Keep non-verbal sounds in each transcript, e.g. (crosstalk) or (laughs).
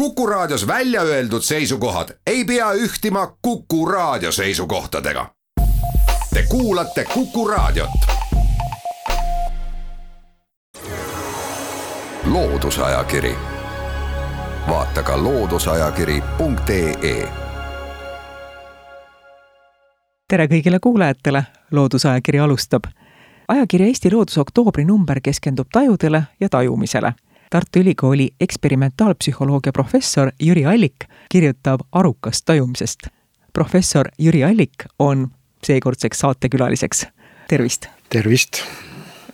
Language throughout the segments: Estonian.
Kuku Raadios välja öeldud seisukohad ei pea ühtima Kuku Raadio seisukohtadega. Te kuulate Kuku Raadiot. loodusajakiri, vaata ka looduseajakiri.ee tere kõigile kuulajatele, Loodusajakiri alustab. ajakirja Eesti Loodus oktoobri number keskendub tajudele ja tajumisele Tartu Ülikooli eksperimentaalpsühholoogia professor Jüri Allik kirjutab arukast tajumisest. professor Jüri Allik on seekordseks saatekülaliseks. tervist! tervist!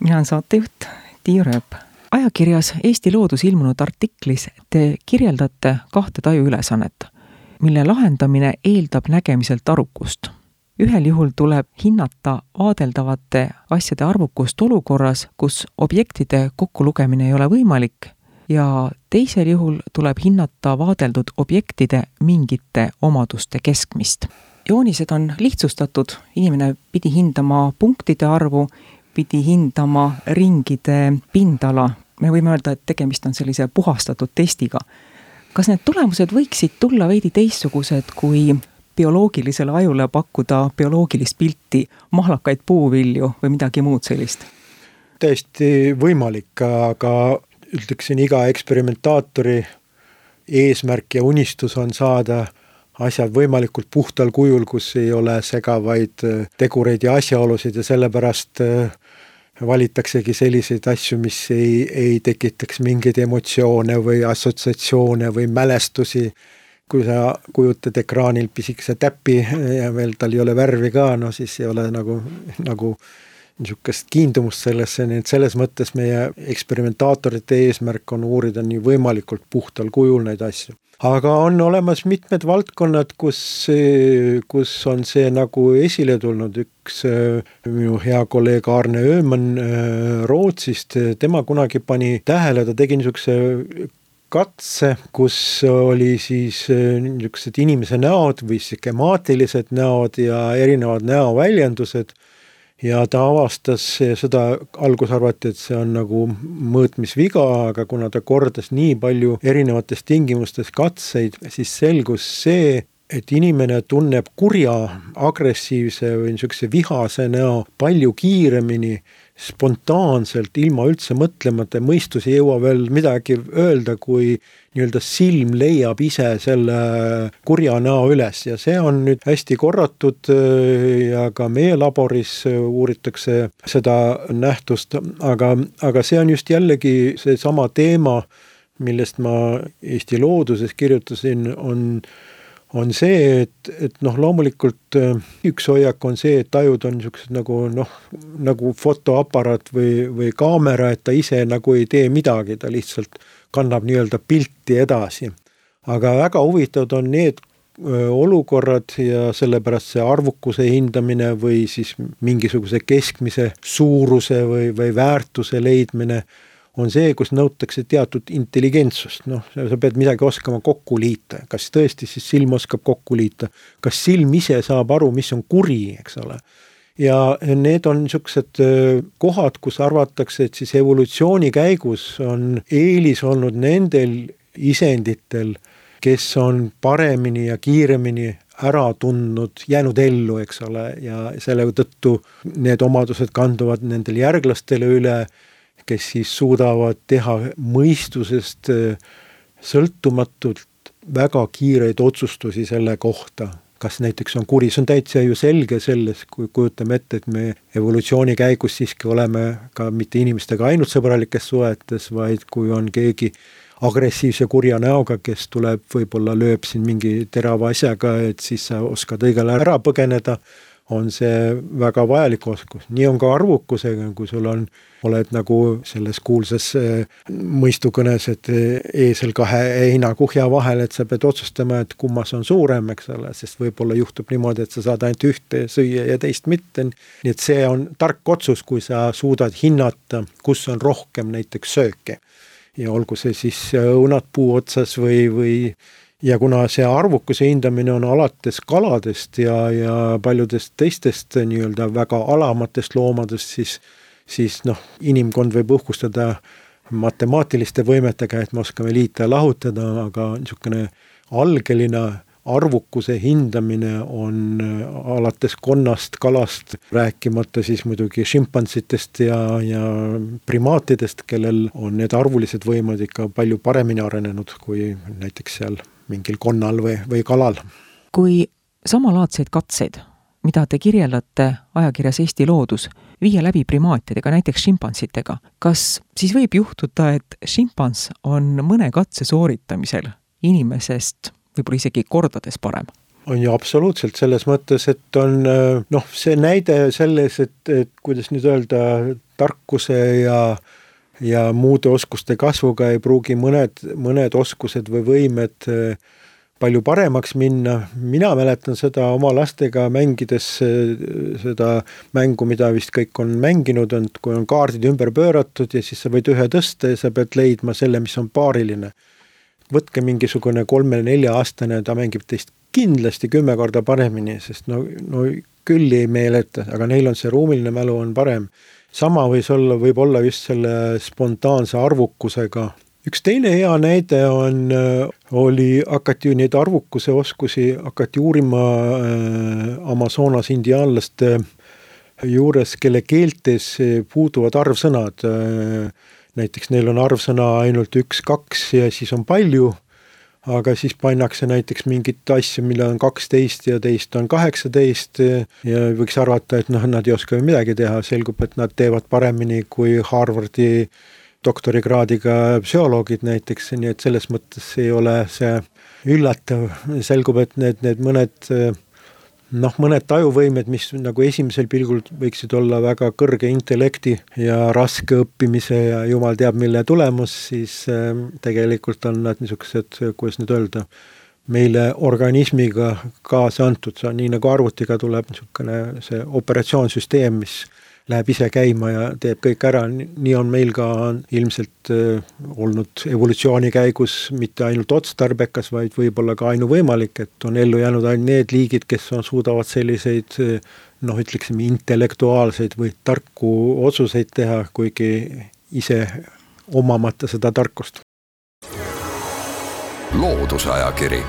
mina olen saatejuht Tiia Rööp. ajakirjas Eesti Loodus ilmunud artiklis te kirjeldate kahte tajuülesannet, mille lahendamine eeldab nägemiselt arukust ühel juhul tuleb hinnata vaadeldavate asjade arvukust olukorras, kus objektide kokkulugemine ei ole võimalik ja teisel juhul tuleb hinnata vaadeldud objektide mingite omaduste keskmist. joonised on lihtsustatud, inimene pidi hindama punktide arvu, pidi hindama ringide pindala, me võime öelda, et tegemist on sellise puhastatud testiga. kas need tulemused võiksid tulla veidi teistsugused, kui bioloogilisele ajule pakkuda bioloogilist pilti, mahlakaid puuvilju või midagi muud sellist? täiesti võimalik, aga ütleksin, iga eksperimentaatori eesmärk ja unistus on saada asjad võimalikult puhtal kujul, kus ei ole segavaid tegureid ja asjaolusid ja sellepärast äh, valitaksegi selliseid asju, mis ei, ei tekitaks mingeid emotsioone või assotsiatsioone või mälestusi kui sa kujutad ekraanil pisikese täpi ja veel tal ei ole värvi ka, no siis ei ole nagu, nagu niisugust kiindumust sellesse, nii et selles mõttes meie eksperimentaatorite eesmärk on uurida nii võimalikult puhtal kujul neid asju. aga on olemas mitmed valdkonnad, kus, kus on see nagu esile tulnud, üks minu hea kolleeg Arne Ööman äh, Rootsist, tema kunagi pani tähele, ta tegi niisuguse katse, kus oli siis äh, niisugused inimese näod või skemaatilised näod ja erinevad näoväljendused. Ja ta avastas seda, alguses arvati, et see on nagu mõõtmisviga, aga kuna ta kordas nii palju erinevates tingimustes katseid, siis selgus see, et inimene tunneb kurja, agressiivse või niisuguse vihase näo palju kiiremini spontaanselt, ilma üldse mõtlemata, mõistus ei jõua veel midagi öelda, kui nii-öelda silm leiab ise selle kurja näo üles. Ja see on nüüd hästi korratud ja ka meie laboris uuritakse seda nähtust, aga, aga see on just jällegi seesama teema, millest ma Eesti Looduses kirjutasin, on on see, et, et noh, loomulikult äh, üks hoiak on see, et tajud on niisugused nagu noh, nagu fotoaparaat või, või kaamera, et ta ise nagu ei tee midagi, ta lihtsalt kannab nii-öelda pilti edasi. aga väga huvitavad on need äh, olukorrad ja sellepärast see arvukuse hindamine või siis mingisuguse keskmise suuruse või, või väärtuse leidmine on see, kus nõutakse teatud intelligentsust, noh, sa pead midagi oskama kokku liita, kas tõesti siis silm oskab kokku liita, kas silm ise saab aru, mis on kuri, eks ole. ja need on niisugused kohad, kus arvatakse, et siis evolutsiooni käigus on eelis olnud nendel isenditel, kes on paremini ja kiiremini ära tundnud, jäänud ellu, eks ole, ja selle tõttu need omadused kanduvad nendel järglastele üle kes siis suudavad teha mõistusest äh, sõltumatult väga kiireid otsustusi selle kohta, kas näiteks on kuri, see on täitsa ju selge selles, kui kujutame ette, et me evolutsiooni käigus siiski oleme ka mitte inimestega ainult sõbralikes suhetes, vaid kui on keegi agressiivse kurja näoga, kes tuleb, võib-olla lööb sind mingi terava asjaga, et siis sa oskad õigel ajal ära põgeneda on see väga vajalik oskus, nii on ka arvukusega, kui sul on, oled nagu selles kuulsas äh, mõistukõnes, et äh, eesel kahe heinakuhja vahel, et sa pead otsustama, et kummas on suurem, eks ole, sest võib-olla juhtub niimoodi, et sa saad ainult ühte süüa ja teist mitte. nii et see on tark otsus, kui sa suudad hinnata, kus on rohkem näiteks sööke. ja olgu see siis õunad puu otsas või, või ja kuna see arvukuse hindamine on alates kaladest ja, ja paljudest teistest nii-öelda väga alamatest loomadest, siis siis noh, inimkond võib uhkustada matemaatiliste võimetega, et me oskame liita ja lahutada, aga niisugune algeline arvukuse hindamine on alates konnast, kalast, rääkimata siis muidugi šimpansitest ja, ja primaatidest, kellel on need arvulised võimed ikka palju paremini arenenud kui näiteks seal mingil konnal või, või kalal. kui samalaadseid katseid, mida te kirjeldate ajakirjas Eesti Loodus, viia läbi primaatidega, näiteks šimpansitega, kas siis võib juhtuda, et šimpans on mõne katse sooritamisel inimesest võib-olla isegi kordades parem? on ju absoluutselt, selles mõttes, et on noh, see näide selles, et, et kuidas nüüd öelda, tarkuse ja ja muude oskuste kasvuga ei pruugi mõned, mõned oskused või võimed äh, palju paremaks minna, mina mäletan seda oma lastega mängides, äh, seda mängu, mida vist kõik on mänginud, on, kui on kaardid ümber pööratud ja siis sa võid ühe tõsta ja sa pead leidma selle, mis on paariline. võtke mingisugune kolme-nelja-aastane, ta mängib teist kindlasti kümme korda paremini, sest no, no küll ei meeleta, aga neil on see ruumiline mälu on parem sama võis olla, võib olla just selle spontaanse arvukusega. üks teine hea näide on, äh, oli, hakati ju neid arvukuse oskusi, hakati uurima äh, Amazonas indiaanlaste juures, kelle keeltes puuduvad arvsõnad. Äh, näiteks neil on arvsõna ainult üks, kaks ja siis on palju aga siis pannakse näiteks mingit asja, millel on kaksteist ja teist on kaheksateist ja võiks arvata, et noh, nad ei oska ju midagi teha, selgub, et nad teevad paremini kui Harvardi doktorikraadiga psühholoogid näiteks, nii et selles mõttes ei ole see üllatav, selgub, et need, need mõned noh, mõned tajuvõimed, mis nagu esimesel pilgul võiksid olla väga kõrge intellekti ja raske õppimise ja jumal teab, mille tulemus, siis ähm, tegelikult on nad niisugused, kuidas nüüd öelda, meile organismiga kaasa antud, see on nii nagu arvutiga tuleb niisugune see operatsioonsüsteem, mis läheb ise käima ja teeb kõik ära, nii on meil ka ilmselt äh, olnud evolutsiooni käigus mitte ainult otstarbekas, vaid võib-olla ka ainuvõimalik, et on ellu jäänud ainult need liigid, kes on, suudavad selliseid äh, noh, ütleksime intellektuaalseid või tarku otsuseid teha, kuigi ise omamata seda tarkust. loodusajakiri,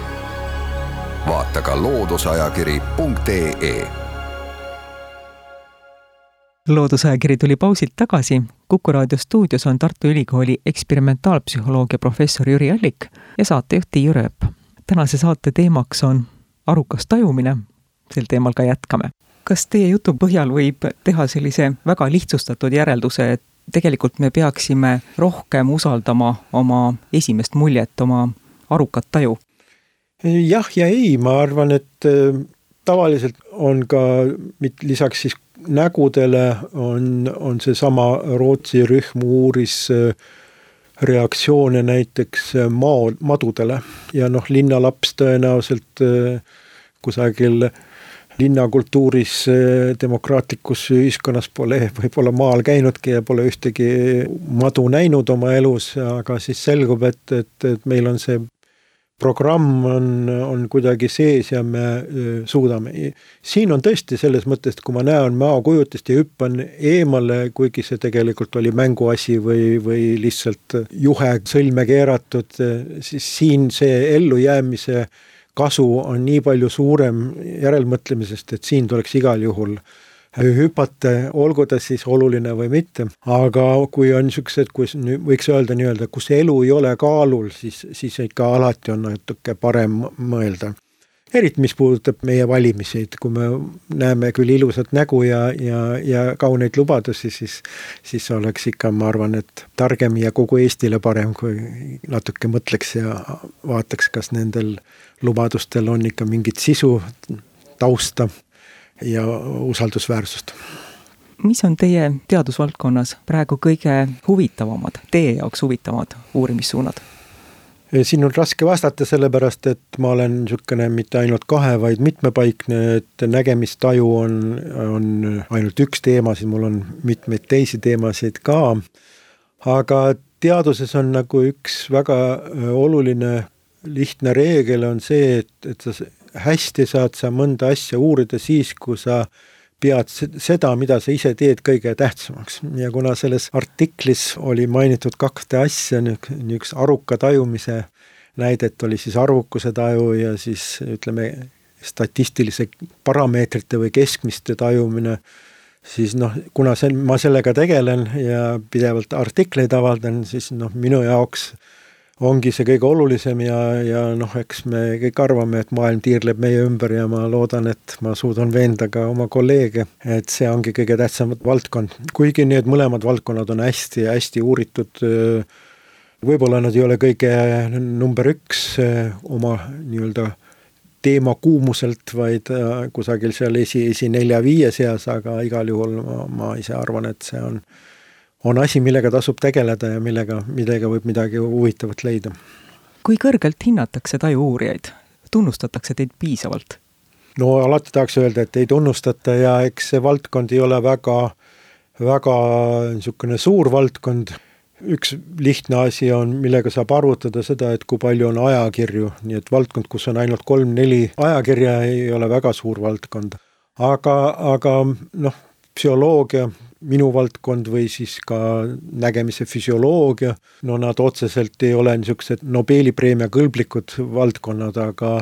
vaata ka looduseajakiri.ee loodusajakiri tuli pausilt tagasi. kuku raadio stuudios on Tartu Ülikooli eksperimentaalpsühholoogia professor Jüri Allik ja saatejuht Tiiu Rööp. tänase saate teemaks on arukas tajumine. sel teemal ka jätkame. kas teie jutu põhjal võib teha sellise väga lihtsustatud järelduse, et tegelikult me peaksime rohkem usaldama oma esimest muljet, oma arukat taju? jah ja ei, ma arvan, et äh, tavaliselt on ka lisaks siis nägudele on, on seesama Rootsi rühm uuris äh, reaktsioone näiteks äh, mao, madudele. Ja noh, linnalaps tõenäoliselt äh, kusagil linnakultuuris demokraatlikus ühiskonnas pole (laughs) võib-olla maal käinudki ja pole ühtegi madu näinud oma elus, aga siis selgub, et, et, et meil on see programm on, on kuidagi sees ja me suudame. siin on tõesti selles mõttes, et kui ma näen maokujutist ja hüppan eemale, kuigi see tegelikult oli mänguasi või, või lihtsalt juhe sõlme keeratud, siis siin see ellujäämise kasu on nii palju suurem järelmõtlemisest, et siin tuleks igal juhul hüpata, olgu ta siis oluline või mitte, aga kui on niisugused, kus võiks öelda nii-öelda, kus elu ei ole kaalul, siis, siis ikka alati on natuke parem mõelda. eriti, mis puudutab meie valimisi, et kui me näeme küll ilusat nägu ja, ja, ja kauneid lubadusi, siis, siis oleks ikka, ma arvan, et targem ja kogu Eestile parem, kui natuke mõtleks ja vaataks, kas nendel lubadustel on ikka mingit sisu, tausta ja usaldusväärsust. mis on teie teadusvaldkonnas praegu kõige huvitavamad, teie jaoks huvitavamad uurimissuunad? siin on raske vastata, sellepärast et ma olen niisugune mitte ainult kahe, vaid mitmepaikne, et nägemistaju on, on ainult üks teemasid, mul on mitmeid teisi teemasid ka. aga teaduses on nagu üks väga oluline lihtne reegel on see, et, et sa hästi saad sa mõnda asja uurida siis, kui sa pead seda, mida sa ise teed, kõige tähtsamaks. Ja kuna selles artiklis oli mainitud kahte asja, niisugust aruka tajumise näidet oli siis arvukuse taju ja siis ütleme, statistilise parameetrite või keskmiste tajumine, siis noh, kuna see, ma sellega tegelen ja pidevalt artikleid avaldan, siis noh, minu jaoks ongi see kõige olulisem ja, ja noh, eks me kõik arvame, et maailm tiirleb meie ümber ja ma loodan, et ma suudan veenda ka oma kolleege, et see ongi kõige tähtsam valdkond. kuigi need mõlemad valdkonnad on hästi-hästi uuritud, võib-olla nad ei ole kõige number üks oma nii-öelda teema kuumuselt, vaid kusagil seal esi, esinelja-viie seas, aga igal juhul ma, ma ise arvan, et see on on asi, millega tasub tegeleda ja millega, millega võib midagi huvitavat leida. kui kõrgelt hinnatakse tajuuurijaid, tunnustatakse teid piisavalt? no alati tahaks öelda, et ei tunnustata ja eks see valdkond ei ole väga, väga niisugune suur valdkond, üks lihtne asi on, millega saab arvutada seda, et kui palju on ajakirju, nii et valdkond, kus on ainult kolm-neli ajakirja, ei ole väga suur valdkond. aga, aga noh, psühholoogia, minu valdkond või siis ka nägemise füsioloogia, no nad otseselt ei ole niisugused Nobeli preemia kõlblikud valdkonnad, aga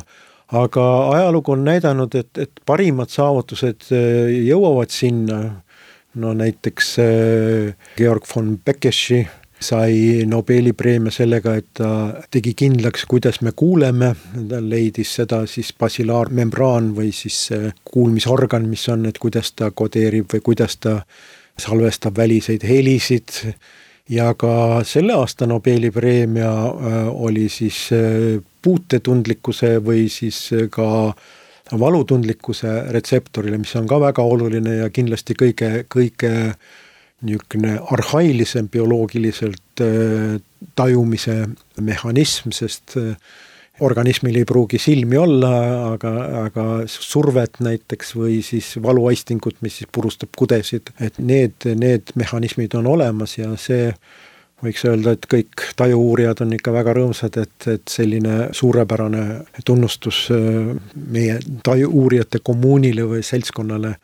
aga ajalugu on näidanud, et, et parimad saavutused äh, jõuavad sinna, no näiteks äh, Georg von Bekeshi sai Nobeli preemia sellega, et ta tegi kindlaks, kuidas me kuuleme, ta leidis seda siis basilaarmembraan või siis kuulmisorgan, mis on, et kuidas ta kodeerib või kuidas ta salvestab väliseid helisid ja ka selle aasta Nobeli preemia äh, oli siis äh, puutetundlikkuse või siis ka valutundlikkuse retseptorile, mis on ka väga oluline ja kindlasti kõige, kõige niisugune arhailisem bioloogiliselt äh, tajumise mehhanism, sest äh, organismil ei pruugi silmi olla, aga, aga survet näiteks või siis valuaistingut, mis siis purustab kudesid, et need, need mehhanismid on olemas ja see võiks öelda, et kõik tajuuurijad on ikka väga rõõmsad, et, et selline suurepärane tunnustus äh, meie tajuuurijate kommuunile või seltskonnale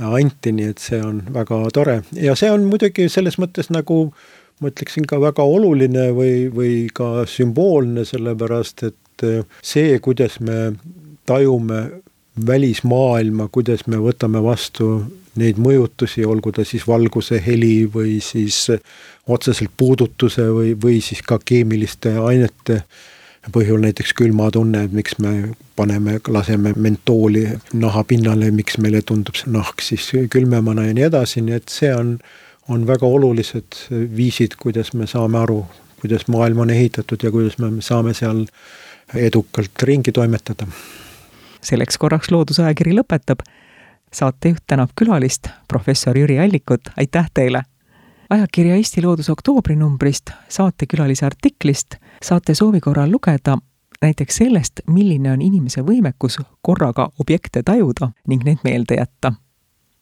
anti, nii et see on väga tore. Ja see on muidugi selles mõttes nagu ma ütleksin ka väga oluline või, või ka sümboolne, sellepärast et äh, see, kuidas me tajume välismaailma, kuidas me võtame vastu neid mõjutusi, olgu ta siis valguse, heli või siis otseselt puudutuse või, või siis ka keemiliste ainete põhjul näiteks külmatunne, et miks me paneme, laseme mentooli naha pinnale, miks meile tundub see nahk siis külmemana ja nii edasi, nii et see on, on väga olulised viisid, kuidas me saame aru, kuidas maailm on ehitatud ja kuidas me saame seal edukalt ringi toimetada. selleks korraks Loodusajakiri lõpetab. saatejuht tänab külalist, professor Jüri Allikut, aitäh teile! ajakirja Eesti Loodus oktoobrinumbrist saatekülalise artiklist saate soovi korral lugeda näiteks sellest, milline on inimese võimekus korraga objekte tajuda ning neid meelde jätta.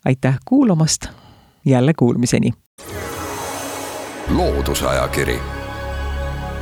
aitäh kuulamast, jälle kuulmiseni! loodusajakiri,